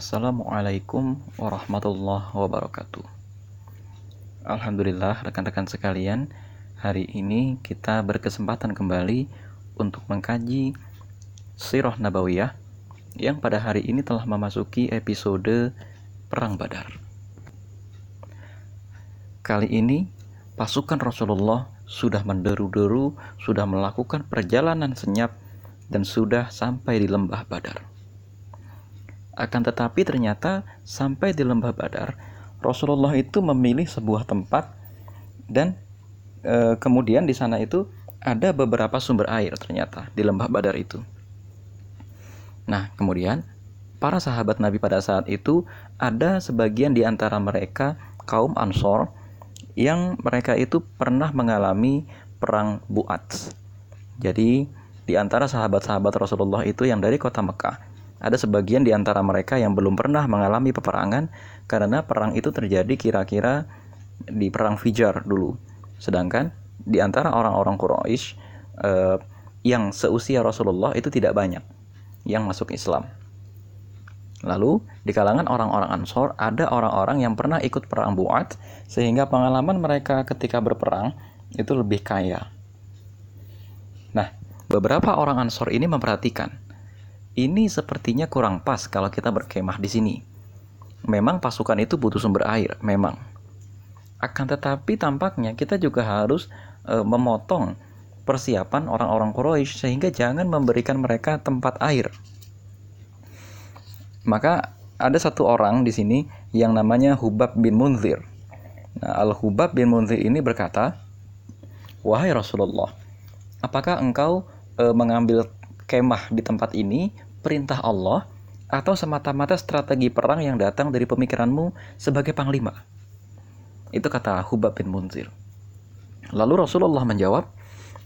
Assalamualaikum warahmatullahi wabarakatuh. Alhamdulillah, rekan-rekan sekalian, hari ini kita berkesempatan kembali untuk mengkaji Sirah Nabawiyah yang pada hari ini telah memasuki episode Perang Badar. Kali ini, pasukan Rasulullah sudah menderu-deru, sudah melakukan perjalanan senyap, dan sudah sampai di lembah Badar. Akan tetapi ternyata sampai di lembah Badar, Rasulullah itu memilih sebuah tempat dan e, kemudian di sana itu ada beberapa sumber air ternyata di lembah Badar itu. Nah, kemudian para sahabat Nabi pada saat itu ada sebagian di antara mereka kaum Ansor yang mereka itu pernah mengalami perang Buat. Jadi di antara sahabat-sahabat Rasulullah itu yang dari kota Mekah ada sebagian di antara mereka yang belum pernah mengalami peperangan karena perang itu terjadi kira-kira di perang Fijar dulu. Sedangkan di antara orang-orang Quraisy eh, yang seusia Rasulullah itu tidak banyak yang masuk Islam. Lalu di kalangan orang-orang Ansor ada orang-orang yang pernah ikut perang Buat sehingga pengalaman mereka ketika berperang itu lebih kaya. Nah, beberapa orang Ansor ini memperhatikan ini sepertinya kurang pas kalau kita berkemah di sini. Memang pasukan itu butuh sumber air, memang. Akan tetapi tampaknya kita juga harus e, memotong persiapan orang-orang Quraisy sehingga jangan memberikan mereka tempat air. Maka ada satu orang di sini yang namanya Hubab bin Munzir. Nah, Al-Hubab bin Munzir ini berkata, "Wahai Rasulullah, apakah engkau e, mengambil kemah di tempat ini perintah Allah atau semata-mata strategi perang yang datang dari pemikiranmu sebagai panglima? Itu kata Hubab bin Munzir. Lalu Rasulullah menjawab,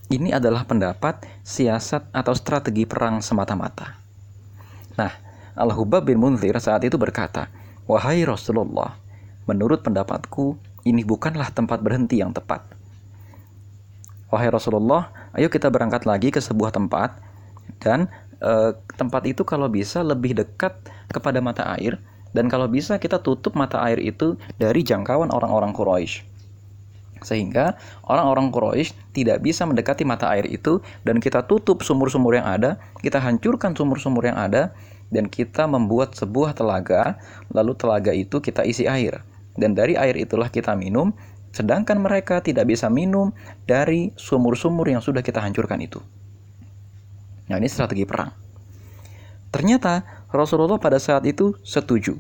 ini adalah pendapat, siasat, atau strategi perang semata-mata. Nah, Al-Hubab bin Munzir saat itu berkata, Wahai Rasulullah, menurut pendapatku, ini bukanlah tempat berhenti yang tepat. Wahai Rasulullah, ayo kita berangkat lagi ke sebuah tempat dan e, tempat itu kalau bisa lebih dekat kepada mata air. Dan kalau bisa kita tutup mata air itu dari jangkauan orang-orang Quraisy. Sehingga orang-orang Quraisy tidak bisa mendekati mata air itu dan kita tutup sumur-sumur yang ada, kita hancurkan sumur-sumur yang ada dan kita membuat sebuah telaga, lalu telaga itu kita isi air. Dan dari air itulah kita minum, sedangkan mereka tidak bisa minum dari sumur-sumur yang sudah kita hancurkan itu. Nah, ini strategi perang. Ternyata Rasulullah pada saat itu setuju.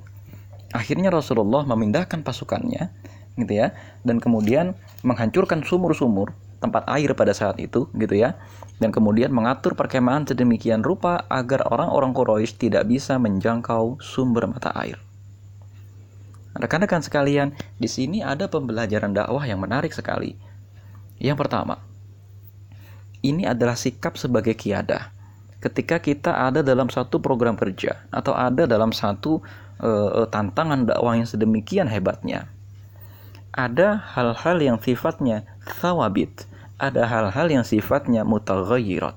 Akhirnya Rasulullah memindahkan pasukannya, gitu ya, dan kemudian menghancurkan sumur-sumur tempat air pada saat itu, gitu ya, dan kemudian mengatur perkemahan sedemikian rupa agar orang-orang Quraisy tidak bisa menjangkau sumber mata air. Rekan-rekan sekalian, di sini ada pembelajaran dakwah yang menarik sekali. Yang pertama, ini adalah sikap sebagai kiadah ketika kita ada dalam satu program kerja atau ada dalam satu uh, tantangan dakwah yang sedemikian hebatnya. Ada hal-hal yang sifatnya thawabit, ada hal-hal yang sifatnya mutaghayyirat.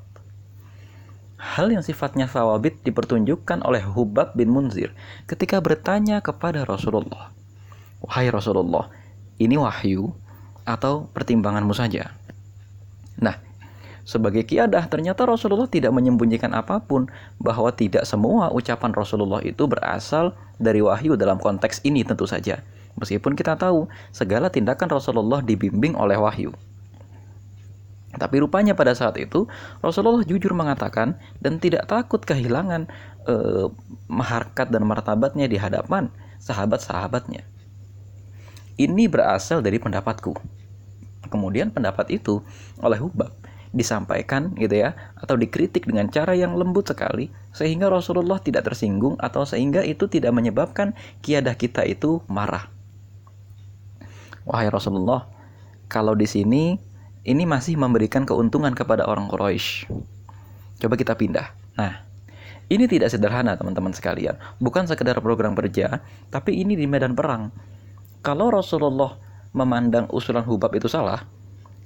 Hal yang sifatnya thawabit dipertunjukkan oleh Hubab bin Munzir ketika bertanya kepada Rasulullah. Wahai Rasulullah, ini wahyu atau pertimbanganmu saja? Nah, sebagai kiadah, ternyata Rasulullah tidak menyembunyikan apa pun bahwa tidak semua ucapan Rasulullah itu berasal dari wahyu dalam konteks ini tentu saja. Meskipun kita tahu segala tindakan Rasulullah dibimbing oleh wahyu. Tapi rupanya pada saat itu Rasulullah jujur mengatakan dan tidak takut kehilangan eh, maharkat dan martabatnya di hadapan sahabat-sahabatnya. Ini berasal dari pendapatku. Kemudian pendapat itu oleh Hubab disampaikan gitu ya atau dikritik dengan cara yang lembut sekali sehingga Rasulullah tidak tersinggung atau sehingga itu tidak menyebabkan kiadah kita itu marah. Wahai Rasulullah, kalau di sini ini masih memberikan keuntungan kepada orang Quraisy. Coba kita pindah. Nah, ini tidak sederhana teman-teman sekalian. Bukan sekedar program kerja, tapi ini di medan perang. Kalau Rasulullah memandang usulan Hubab itu salah,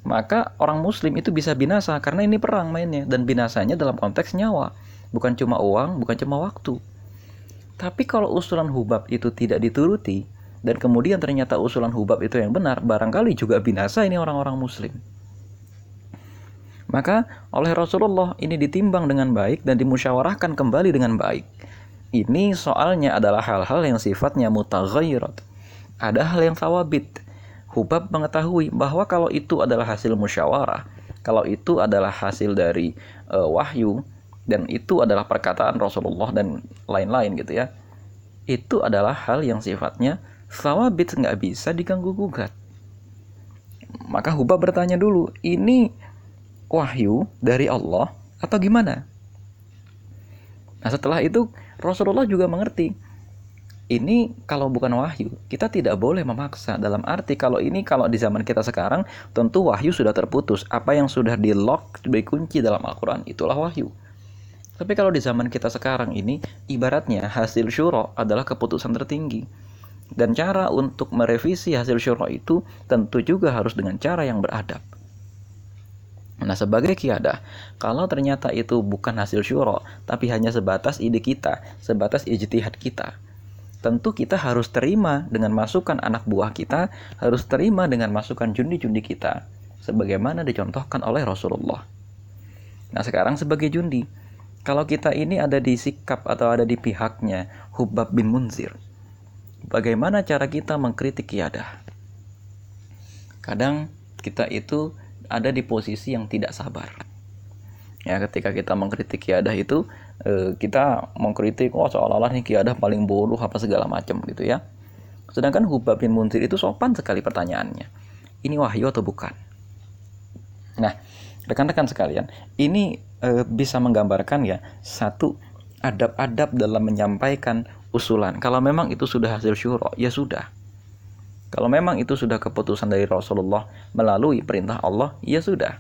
maka orang muslim itu bisa binasa karena ini perang mainnya dan binasanya dalam konteks nyawa bukan cuma uang bukan cuma waktu Tapi kalau usulan hubab itu tidak dituruti dan kemudian ternyata usulan hubab itu yang benar, barangkali juga binasa ini orang-orang muslim. Maka oleh Rasulullah ini ditimbang dengan baik dan dimusyawarahkan kembali dengan baik. Ini soalnya adalah hal-hal yang sifatnya mutaghayyirat. Ada hal yang sawabit. Hubab mengetahui bahwa kalau itu adalah hasil musyawarah, kalau itu adalah hasil dari uh, wahyu dan itu adalah perkataan Rasulullah dan lain-lain gitu ya. Itu adalah hal yang sifatnya sawabit nggak bisa diganggu gugat. Maka Hubab bertanya dulu, ini wahyu dari Allah atau gimana? Nah setelah itu Rasulullah juga mengerti ini kalau bukan wahyu kita tidak boleh memaksa. Dalam arti kalau ini kalau di zaman kita sekarang tentu wahyu sudah terputus. Apa yang sudah di lock dikunci dalam Al-Quran itulah wahyu. Tapi kalau di zaman kita sekarang ini ibaratnya hasil syuro adalah keputusan tertinggi. Dan cara untuk merevisi hasil syuro itu tentu juga harus dengan cara yang beradab. Nah, sebagai kiadah, kalau ternyata itu bukan hasil syuro, tapi hanya sebatas ide kita, sebatas ijtihad kita, tentu kita harus terima dengan masukan anak buah kita, harus terima dengan masukan jundi-jundi kita, sebagaimana dicontohkan oleh Rasulullah. Nah, sekarang sebagai jundi, kalau kita ini ada di sikap atau ada di pihaknya Hubab bin Munzir, bagaimana cara kita mengkritik kiadah? Kadang kita itu ada di posisi yang tidak sabar. Ya, ketika kita mengkritik kiadah itu eh, kita mengkritik oh seolah-olah nih kiadah paling bodoh apa segala macam gitu ya. Sedangkan Hubab bin Munzir itu sopan sekali pertanyaannya. Ini wahyu atau bukan? Nah, rekan-rekan sekalian, ini e, bisa menggambarkan ya satu adab-adab dalam menyampaikan usulan. Kalau memang itu sudah hasil syuro, ya sudah. Kalau memang itu sudah keputusan dari Rasulullah melalui perintah Allah, ya sudah.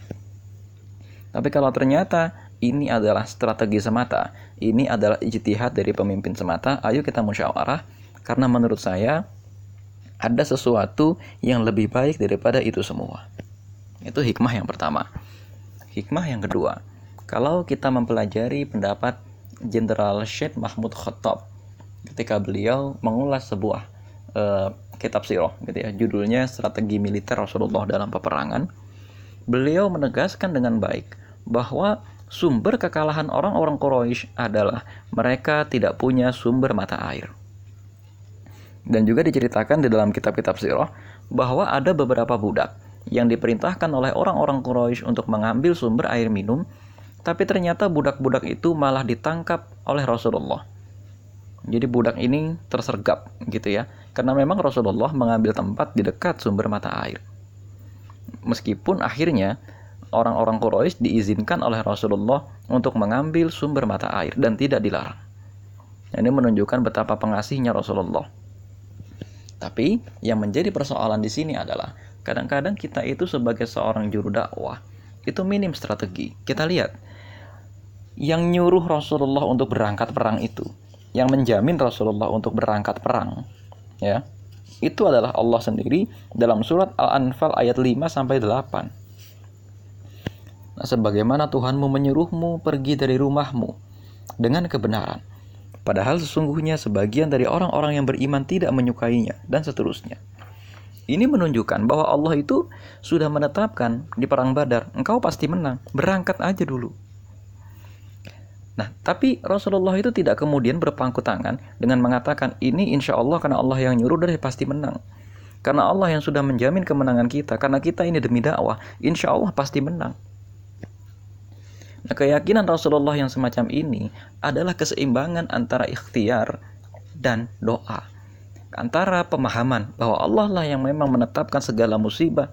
Tapi kalau ternyata ini adalah strategi semata, ini adalah ijtihad dari pemimpin semata, ayo kita musyawarah karena menurut saya ada sesuatu yang lebih baik daripada itu semua. Itu hikmah yang pertama. Hikmah yang kedua, kalau kita mempelajari pendapat Jenderal Syed Mahmud Khattab ketika beliau mengulas sebuah uh, kitab sirah gitu ya judulnya strategi militer Rasulullah dalam peperangan beliau menegaskan dengan baik bahwa sumber kekalahan orang-orang Quraisy adalah mereka tidak punya sumber mata air dan juga diceritakan di dalam kitab-kitab sirah bahwa ada beberapa budak yang diperintahkan oleh orang-orang Quraisy untuk mengambil sumber air minum tapi ternyata budak-budak itu malah ditangkap oleh Rasulullah jadi budak ini tersergap gitu ya. Karena memang Rasulullah mengambil tempat di dekat sumber mata air. Meskipun akhirnya orang-orang Quraisy diizinkan oleh Rasulullah untuk mengambil sumber mata air dan tidak dilarang. Ini menunjukkan betapa pengasihnya Rasulullah. Tapi yang menjadi persoalan di sini adalah kadang-kadang kita itu sebagai seorang juru dakwah itu minim strategi. Kita lihat yang nyuruh Rasulullah untuk berangkat perang itu yang menjamin Rasulullah untuk berangkat perang ya itu adalah Allah sendiri dalam surat Al-Anfal ayat 5 sampai 8. Nah, sebagaimana Tuhanmu menyuruhmu pergi dari rumahmu dengan kebenaran. Padahal sesungguhnya sebagian dari orang-orang yang beriman tidak menyukainya dan seterusnya. Ini menunjukkan bahwa Allah itu sudah menetapkan di perang Badar, engkau pasti menang. Berangkat aja dulu. Nah, tapi Rasulullah itu tidak kemudian berpangku tangan dengan mengatakan ini insya Allah karena Allah yang nyuruh dari pasti menang. Karena Allah yang sudah menjamin kemenangan kita, karena kita ini demi dakwah, insya Allah pasti menang. Nah, keyakinan Rasulullah yang semacam ini adalah keseimbangan antara ikhtiar dan doa. Antara pemahaman bahwa Allah lah yang memang menetapkan segala musibah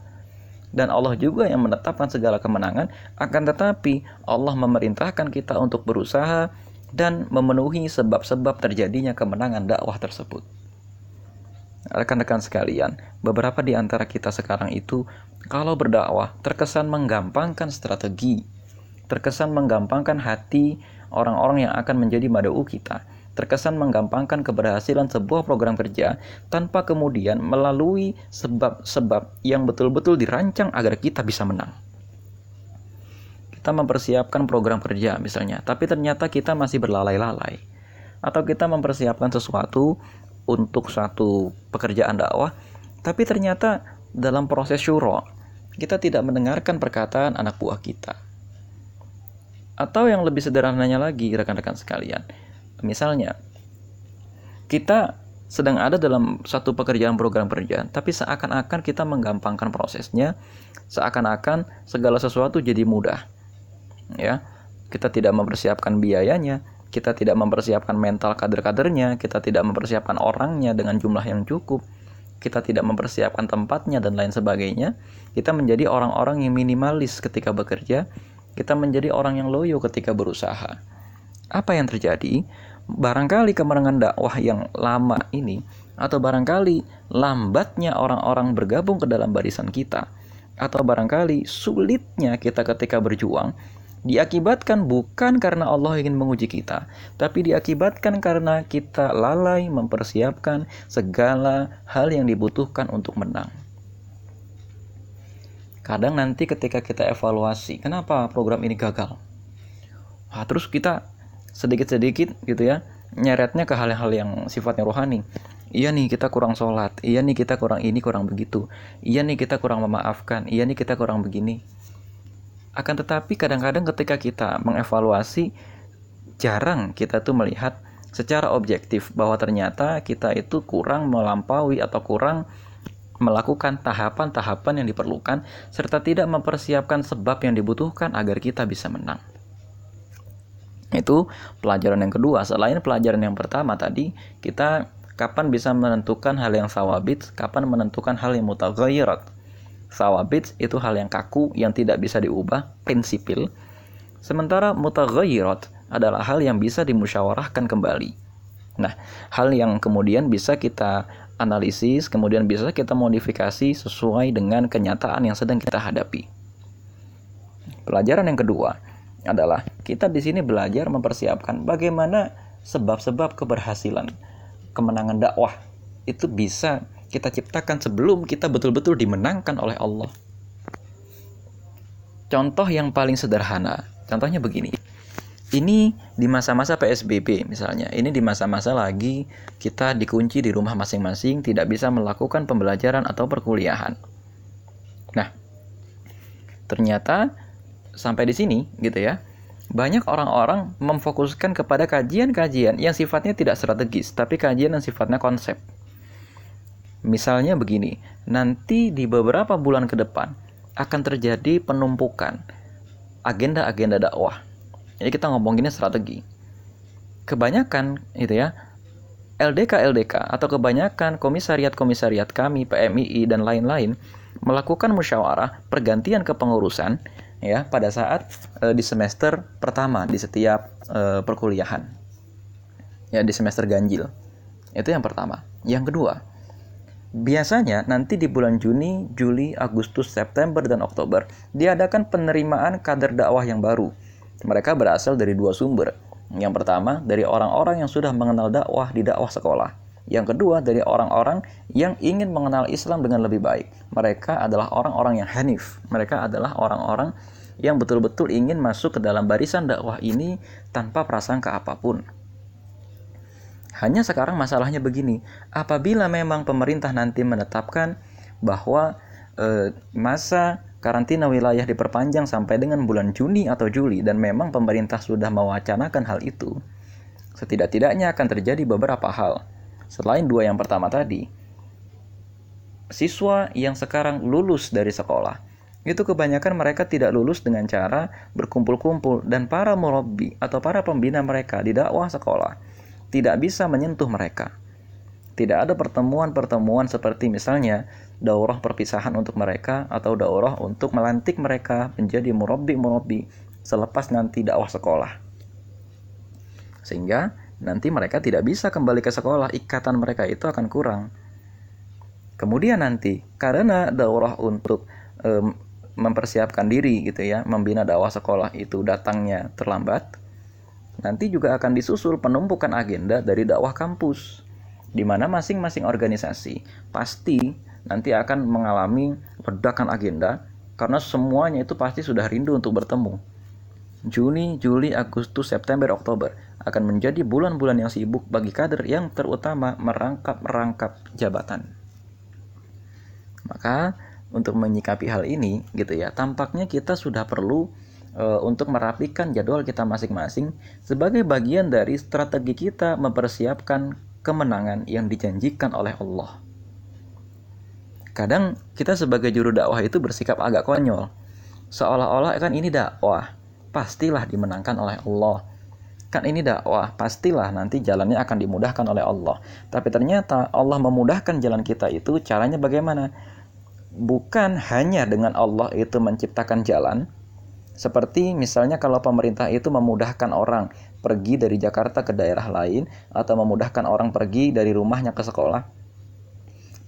dan Allah juga yang menetapkan segala kemenangan akan tetapi Allah memerintahkan kita untuk berusaha dan memenuhi sebab-sebab terjadinya kemenangan dakwah tersebut. Rekan-rekan sekalian, beberapa di antara kita sekarang itu kalau berdakwah terkesan menggampangkan strategi, terkesan menggampangkan hati orang-orang yang akan menjadi madau kita terkesan menggampangkan keberhasilan sebuah program kerja tanpa kemudian melalui sebab-sebab yang betul-betul dirancang agar kita bisa menang. Kita mempersiapkan program kerja misalnya, tapi ternyata kita masih berlalai-lalai. atau kita mempersiapkan sesuatu untuk suatu pekerjaan dakwah, tapi ternyata dalam proses syuro kita tidak mendengarkan perkataan anak buah kita. Atau yang lebih sederhananya lagi, rekan-rekan sekalian, misalnya kita sedang ada dalam satu pekerjaan program kerja, tapi seakan-akan kita menggampangkan prosesnya, seakan-akan segala sesuatu jadi mudah. Ya, kita tidak mempersiapkan biayanya, kita tidak mempersiapkan mental kader-kadernya, kita tidak mempersiapkan orangnya dengan jumlah yang cukup, kita tidak mempersiapkan tempatnya dan lain sebagainya, kita menjadi orang-orang yang minimalis ketika bekerja, kita menjadi orang yang loyo ketika berusaha. Apa yang terjadi? Barangkali kemenangan dakwah yang lama ini atau barangkali lambatnya orang-orang bergabung ke dalam barisan kita atau barangkali sulitnya kita ketika berjuang diakibatkan bukan karena Allah ingin menguji kita, tapi diakibatkan karena kita lalai mempersiapkan segala hal yang dibutuhkan untuk menang. Kadang nanti ketika kita evaluasi, kenapa program ini gagal? Wah, terus kita sedikit-sedikit gitu ya, nyeretnya ke hal-hal yang sifatnya rohani. Iya nih kita kurang sholat, iya nih kita kurang ini kurang begitu, iya nih kita kurang memaafkan, iya nih kita kurang begini akan tetapi kadang-kadang ketika kita mengevaluasi jarang kita tuh melihat secara objektif bahwa ternyata kita itu kurang melampaui atau kurang melakukan tahapan-tahapan yang diperlukan serta tidak mempersiapkan sebab yang dibutuhkan agar kita bisa menang. Itu pelajaran yang kedua. Selain pelajaran yang pertama tadi, kita kapan bisa menentukan hal yang sawabit, kapan menentukan hal yang mutaghayyirat Sawabit itu hal yang kaku yang tidak bisa diubah, prinsipil. Sementara mutaghayyirat adalah hal yang bisa dimusyawarahkan kembali. Nah, hal yang kemudian bisa kita analisis, kemudian bisa kita modifikasi sesuai dengan kenyataan yang sedang kita hadapi. Pelajaran yang kedua adalah kita di sini belajar mempersiapkan bagaimana sebab-sebab keberhasilan kemenangan dakwah itu bisa kita ciptakan sebelum kita betul-betul dimenangkan oleh Allah. Contoh yang paling sederhana, contohnya begini. Ini di masa-masa PSBB misalnya, ini di masa-masa lagi kita dikunci di rumah masing-masing, tidak bisa melakukan pembelajaran atau perkuliahan. Nah, ternyata sampai di sini gitu ya, banyak orang-orang memfokuskan kepada kajian-kajian yang sifatnya tidak strategis, tapi kajian yang sifatnya konsep. Misalnya begini, nanti di beberapa bulan ke depan akan terjadi penumpukan agenda-agenda dakwah. Jadi kita ngomonginnya strategi. Kebanyakan itu ya, LDK-LDK atau kebanyakan komisariat-komisariat kami, PMII dan lain-lain melakukan musyawarah pergantian kepengurusan ya pada saat e, di semester pertama di setiap e, perkuliahan. Ya di semester ganjil. Itu yang pertama. Yang kedua, Biasanya nanti di bulan Juni, Juli, Agustus, September, dan Oktober diadakan penerimaan kader dakwah yang baru. Mereka berasal dari dua sumber. Yang pertama, dari orang-orang yang sudah mengenal dakwah di dakwah sekolah. Yang kedua, dari orang-orang yang ingin mengenal Islam dengan lebih baik. Mereka adalah orang-orang yang hanif. Mereka adalah orang-orang yang betul-betul ingin masuk ke dalam barisan dakwah ini tanpa prasangka apa pun. Hanya sekarang masalahnya begini, apabila memang pemerintah nanti menetapkan bahwa e, masa karantina wilayah diperpanjang sampai dengan bulan Juni atau Juli dan memang pemerintah sudah mewacanakan hal itu, setidak-tidaknya akan terjadi beberapa hal. Selain dua yang pertama tadi, siswa yang sekarang lulus dari sekolah itu kebanyakan mereka tidak lulus dengan cara berkumpul-kumpul dan para murabbi atau para pembina mereka di dakwah sekolah tidak bisa menyentuh mereka. Tidak ada pertemuan-pertemuan seperti misalnya daurah perpisahan untuk mereka atau daurah untuk melantik mereka menjadi murabbi-murabbi selepas nanti dakwah sekolah. Sehingga nanti mereka tidak bisa kembali ke sekolah, ikatan mereka itu akan kurang. Kemudian nanti karena daurah untuk um, mempersiapkan diri gitu ya, membina dakwah sekolah itu datangnya terlambat, Nanti juga akan disusul penumpukan agenda dari dakwah kampus, di mana masing-masing organisasi pasti nanti akan mengalami ledakan agenda karena semuanya itu pasti sudah rindu untuk bertemu. Juni, Juli, Agustus, September, Oktober akan menjadi bulan-bulan yang sibuk bagi kader yang terutama merangkap-rangkap jabatan. Maka untuk menyikapi hal ini gitu ya, tampaknya kita sudah perlu e, untuk merapikan jadwal kita masing-masing sebagai bagian dari strategi kita mempersiapkan kemenangan yang dijanjikan oleh Allah. Kadang kita sebagai juru dakwah itu bersikap agak konyol. Seolah-olah kan ini dakwah, pastilah dimenangkan oleh Allah. Kan ini dakwah pastilah nanti jalannya akan dimudahkan oleh Allah. Tapi ternyata Allah memudahkan jalan kita itu caranya bagaimana? Bukan hanya dengan Allah itu menciptakan jalan seperti misalnya kalau pemerintah itu memudahkan orang pergi dari Jakarta ke daerah lain atau memudahkan orang pergi dari rumahnya ke sekolah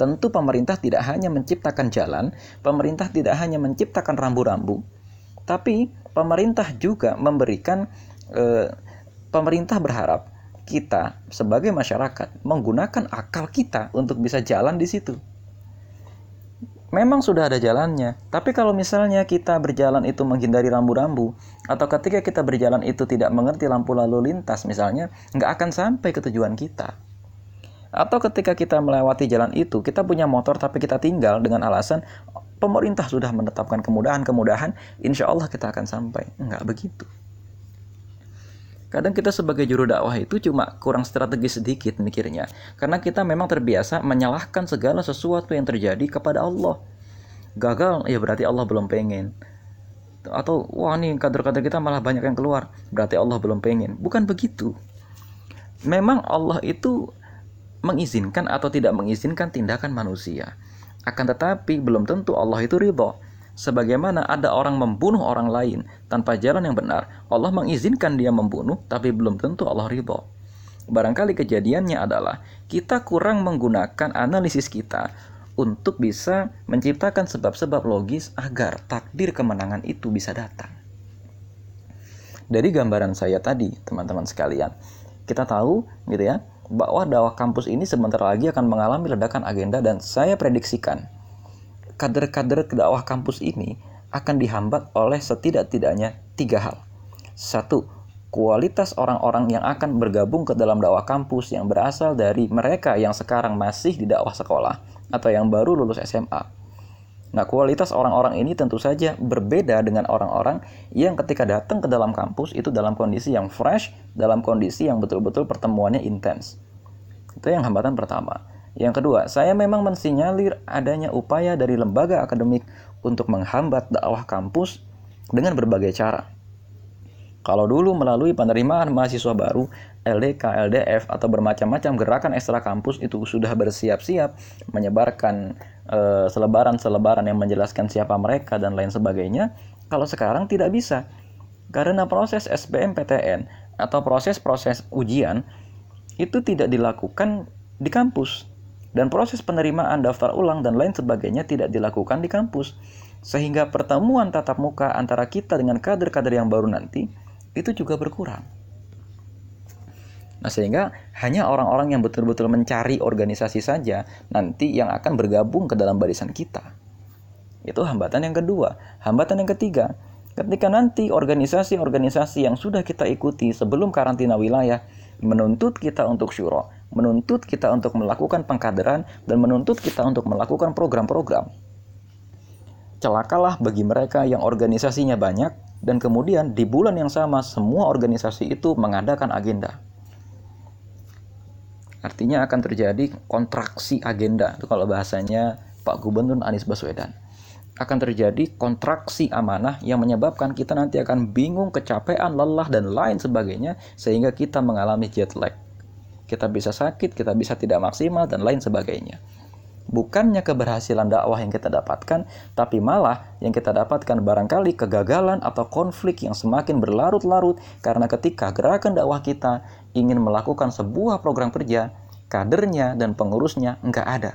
tentu pemerintah tidak hanya menciptakan jalan pemerintah tidak hanya menciptakan rambu-rambu tapi pemerintah juga memberikan eh, pemerintah berharap kita sebagai masyarakat menggunakan akal kita untuk bisa jalan di situ. Memang sudah ada jalannya, tapi kalau misalnya kita berjalan itu menghindari rambu-rambu, atau ketika kita berjalan itu tidak mengerti lampu lalu lintas misalnya, nggak akan sampai ke tujuan kita. Atau ketika kita melewati jalan itu, kita punya motor tapi kita tinggal dengan alasan pemerintah sudah menetapkan kemudahan-kemudahan, insya Allah kita akan sampai. Nggak begitu. Kadang kita sebagai juru dakwah itu cuma kurang strategi sedikit mikirnya. Karena kita memang terbiasa menyalahkan segala sesuatu yang terjadi kepada Allah. Gagal, ya berarti Allah belum pengen. Atau, wah nih kader-kader kita malah banyak yang keluar. Berarti Allah belum pengen. Bukan begitu. Memang Allah itu mengizinkan atau tidak mengizinkan tindakan manusia. Akan tetapi belum tentu Allah itu ridho sebagaimana ada orang membunuh orang lain tanpa jalan yang benar, Allah mengizinkan dia membunuh, tapi belum tentu Allah ridho. Barangkali kejadiannya adalah kita kurang menggunakan analisis kita untuk bisa menciptakan sebab-sebab logis agar takdir kemenangan itu bisa datang. Dari gambaran saya tadi, teman-teman sekalian, kita tahu gitu ya, bahwa dakwah kampus ini sebentar lagi akan mengalami ledakan agenda dan saya prediksikan kader-kader dakwah kampus ini akan dihambat oleh setidak-tidaknya tiga hal. Satu, kualitas orang-orang yang akan bergabung ke dalam dakwah kampus yang berasal dari mereka yang sekarang masih di dakwah sekolah atau yang baru lulus SMA. Nah, kualitas orang-orang ini tentu saja berbeda dengan orang-orang yang ketika datang ke dalam kampus itu dalam kondisi yang fresh, dalam kondisi yang betul-betul pertemuannya intens. Itu yang hambatan pertama. Yang kedua, saya memang mensinyalir adanya upaya dari lembaga akademik untuk menghambat dakwah kampus dengan berbagai cara. Kalau dulu melalui penerimaan mahasiswa baru, LDK, LDF, atau bermacam-macam gerakan ekstra kampus itu sudah bersiap-siap menyebarkan selebaran selebaran-selebaran yang menjelaskan siapa mereka dan lain sebagainya, kalau sekarang tidak bisa. Karena proses SBMPTN atau proses-proses ujian itu tidak dilakukan di kampus, dan proses penerimaan daftar ulang dan lain sebagainya tidak dilakukan di kampus. Sehingga pertemuan tatap muka antara kita dengan kader-kader yang baru nanti itu juga berkurang. Nah, sehingga hanya orang-orang yang betul-betul mencari organisasi saja nanti yang akan bergabung ke dalam barisan kita. Itu hambatan yang kedua. Hambatan yang ketiga, ketika nanti organisasi-organisasi yang sudah kita ikuti sebelum karantina wilayah menuntut kita untuk syuro, menuntut kita untuk melakukan pengkaderan, dan menuntut kita untuk melakukan program-program. Celakalah bagi mereka yang organisasinya banyak, dan kemudian di bulan yang sama semua organisasi itu mengadakan agenda. Artinya akan terjadi kontraksi agenda, itu kalau bahasanya Pak Gubernur Anies Baswedan. Akan terjadi kontraksi amanah yang menyebabkan kita nanti akan bingung, kecapean, lelah, dan lain sebagainya, sehingga kita mengalami jet lag kita bisa sakit, kita bisa tidak maksimal, dan lain sebagainya. Bukannya keberhasilan dakwah yang kita dapatkan, tapi malah yang kita dapatkan barangkali kegagalan atau konflik yang semakin berlarut-larut karena ketika gerakan dakwah kita ingin melakukan sebuah program kerja, kadernya dan pengurusnya enggak ada.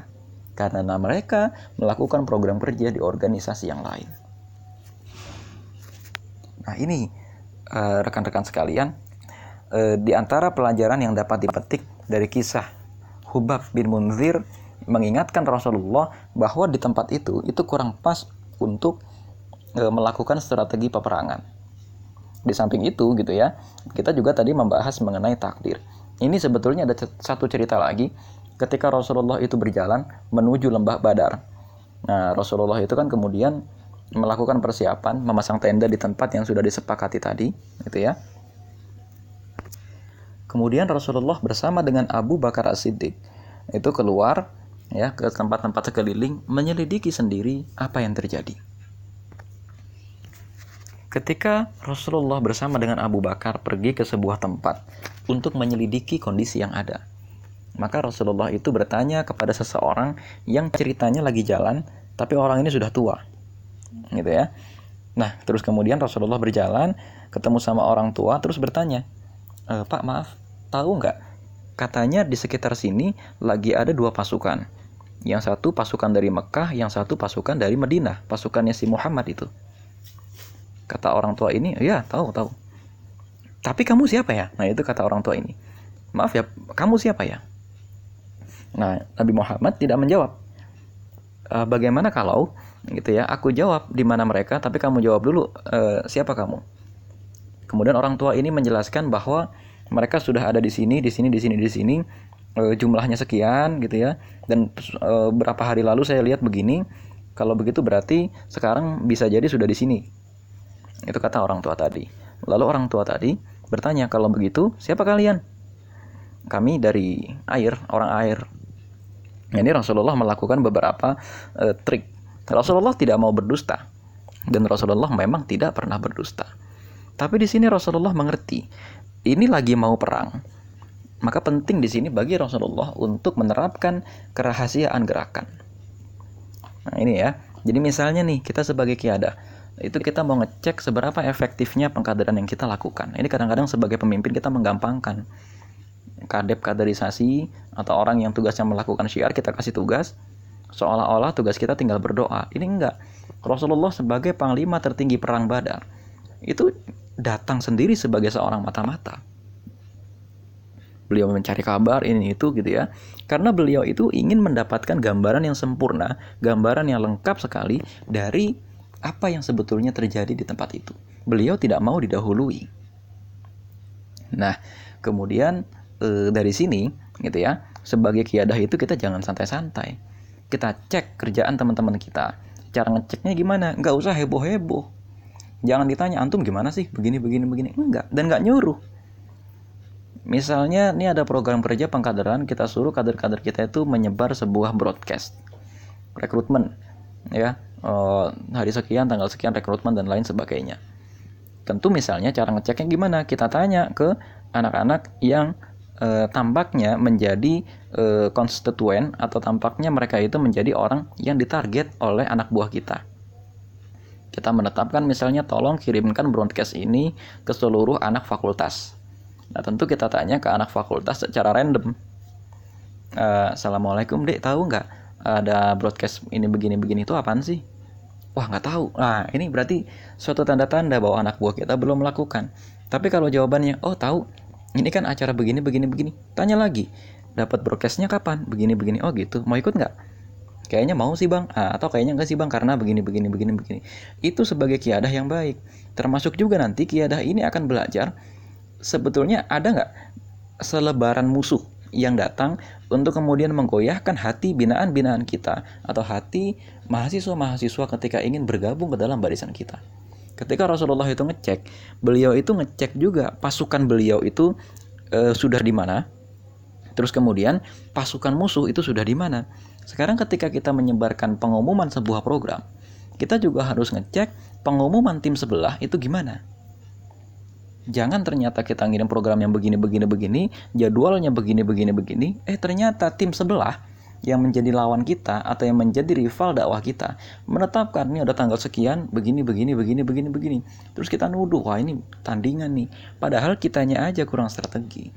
Karena mereka melakukan program kerja di organisasi yang lain. Nah ini eh, rekan-rekan sekalian, e, di antara pelajaran yang dapat dipetik dari kisah Hubab bin Munzir mengingatkan Rasulullah bahwa di tempat itu itu kurang pas untuk e, melakukan strategi peperangan. Di samping itu gitu ya, kita juga tadi membahas mengenai takdir. Ini sebetulnya ada satu cerita lagi ketika Rasulullah itu berjalan menuju lembah Badar. Nah, Rasulullah itu kan kemudian melakukan persiapan, memasang tenda di tempat yang sudah disepakati tadi, gitu ya. Kemudian Rasulullah bersama dengan Abu Bakar As-Siddiq itu keluar ya ke tempat-tempat sekeliling menyelidiki sendiri apa yang terjadi. Ketika Rasulullah bersama dengan Abu Bakar pergi ke sebuah tempat untuk menyelidiki kondisi yang ada, maka Rasulullah itu bertanya kepada seseorang yang ceritanya lagi jalan, tapi orang ini sudah tua, gitu ya. Nah, terus kemudian Rasulullah berjalan, ketemu sama orang tua, terus bertanya, e, Pak maaf, tahu nggak? Katanya di sekitar sini lagi ada dua pasukan. Yang satu pasukan dari Mekah, yang satu pasukan dari Madinah, pasukannya si Muhammad itu. Kata orang tua ini, ya tahu tahu. Tapi kamu siapa ya? Nah itu kata orang tua ini. Maaf ya, kamu siapa ya? Nah Nabi Muhammad tidak menjawab. E, bagaimana kalau gitu ya? Aku jawab di mana mereka, tapi kamu jawab dulu e, siapa kamu? Kemudian orang tua ini menjelaskan bahwa mereka sudah ada di sini, di sini, di sini, di sini, e, jumlahnya sekian gitu ya. Dan e, berapa hari lalu saya lihat begini, kalau begitu berarti sekarang bisa jadi sudah di sini itu kata orang tua tadi. Lalu orang tua tadi bertanya, kalau begitu siapa kalian? Kami dari air, orang air. Ini Rasulullah melakukan beberapa uh, trik. Rasulullah tidak mau berdusta. Dan Rasulullah memang tidak pernah berdusta. Tapi di sini Rasulullah mengerti, ini lagi mau perang. Maka penting di sini bagi Rasulullah untuk menerapkan kerahasiaan gerakan. Nah, ini ya. Jadi misalnya nih, kita sebagai kiada, itu kita mau ngecek seberapa efektifnya pengkaderan yang kita lakukan. Ini kadang-kadang sebagai pemimpin kita menggampangkan. Kadep kaderisasi atau orang yang tugasnya melakukan syiar kita kasih tugas seolah-olah tugas kita tinggal berdoa. Ini enggak. Rasulullah sebagai panglima tertinggi perang Badar itu datang sendiri sebagai seorang mata-mata. Beliau mencari kabar ini itu gitu ya. Karena beliau itu ingin mendapatkan gambaran yang sempurna, gambaran yang lengkap sekali dari apa yang sebetulnya terjadi di tempat itu. Beliau tidak mau didahului. Nah, kemudian e, dari sini gitu ya, sebagai kiadah itu kita jangan santai-santai. Kita cek kerjaan teman-teman kita. Cara ngeceknya gimana? Nggak usah heboh-heboh. Jangan ditanya antum gimana sih begini begini begini. Enggak, dan nggak nyuruh. Misalnya ini ada program kerja pengkaderan, kita suruh kader-kader kita itu menyebar sebuah broadcast rekrutmen ya uh, hari sekian, tanggal sekian rekrutmen dan lain sebagainya. Tentu misalnya cara ngeceknya gimana? Kita tanya ke anak-anak yang uh, tampaknya menjadi uh, konstituen atau tampaknya mereka itu menjadi orang yang ditarget oleh anak buah kita. Kita menetapkan misalnya tolong kirimkan broadcast ini ke seluruh anak fakultas. Nah tentu kita tanya ke anak fakultas secara random. Uh, Assalamualaikum dek tahu nggak ada broadcast ini begini begini itu apaan sih? Wah nggak tahu. Nah ini berarti suatu tanda-tanda bahwa anak buah kita belum melakukan. Tapi kalau jawabannya, oh tahu, ini kan acara begini begini begini. Tanya lagi, dapat broadcastnya kapan? Begini begini. Oh gitu. Mau ikut nggak? Kayaknya mau sih bang, ah, atau kayaknya nggak sih bang karena begini begini begini begini. Itu sebagai kiadah yang baik. Termasuk juga nanti kiadah ini akan belajar sebetulnya ada nggak selebaran musuh yang datang untuk kemudian menggoyahkan hati binaan-binaan kita atau hati mahasiswa-mahasiswa ketika ingin bergabung ke dalam barisan kita. Ketika Rasulullah itu ngecek, beliau itu ngecek juga pasukan beliau itu e, sudah di mana. Terus kemudian pasukan musuh itu sudah di mana. Sekarang ketika kita menyebarkan pengumuman sebuah program, kita juga harus ngecek pengumuman tim sebelah itu gimana. Jangan ternyata kita ngirim program yang begini begini begini, jadwalnya begini begini begini, eh ternyata tim sebelah yang menjadi lawan kita atau yang menjadi rival dakwah kita menetapkan ini ada tanggal sekian begini begini begini begini begini. Terus kita nuduh wah ini tandingan nih. Padahal kitanya aja kurang strategi.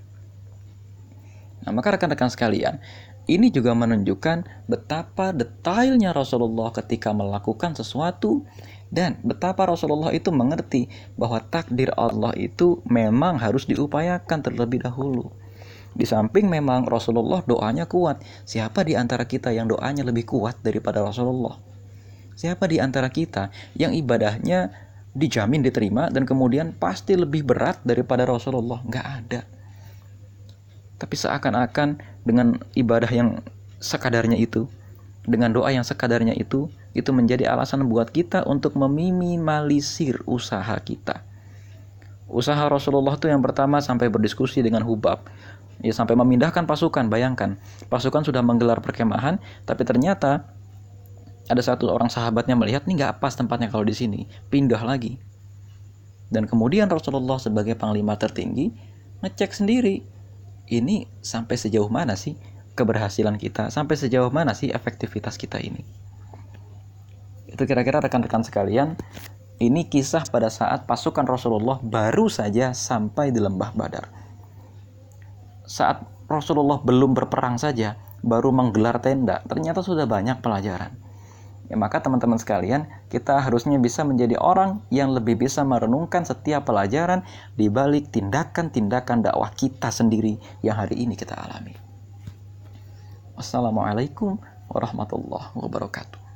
Nah maka rekan-rekan sekalian ini juga menunjukkan betapa detailnya Rasulullah ketika melakukan sesuatu dan betapa Rasulullah itu mengerti bahwa takdir Allah itu memang harus diupayakan terlebih dahulu. Di samping memang Rasulullah doanya kuat. Siapa di antara kita yang doanya lebih kuat daripada Rasulullah? Siapa di antara kita yang ibadahnya dijamin diterima dan kemudian pasti lebih berat daripada Rasulullah nggak ada tapi seakan-akan dengan ibadah yang sekadarnya itu dengan doa yang sekadarnya itu itu menjadi alasan buat kita untuk meminimalisir usaha kita. Usaha Rasulullah itu yang pertama sampai berdiskusi dengan Hubab. Ya sampai memindahkan pasukan bayangkan. Pasukan sudah menggelar perkemahan tapi ternyata ada satu orang sahabatnya melihat ini nggak pas tempatnya kalau di sini, pindah lagi. Dan kemudian Rasulullah sebagai panglima tertinggi ngecek sendiri, ini sampai sejauh mana sih keberhasilan kita, sampai sejauh mana sih efektivitas kita ini. Itu kira-kira rekan-rekan sekalian, ini kisah pada saat pasukan Rasulullah baru saja sampai di lembah Badar. Saat Rasulullah belum berperang saja, baru menggelar tenda, ternyata sudah banyak pelajaran Ya, maka teman-teman sekalian, kita harusnya bisa menjadi orang yang lebih bisa merenungkan setiap pelajaran di balik tindakan-tindakan dakwah kita sendiri yang hari ini kita alami. Wassalamualaikum warahmatullahi wabarakatuh.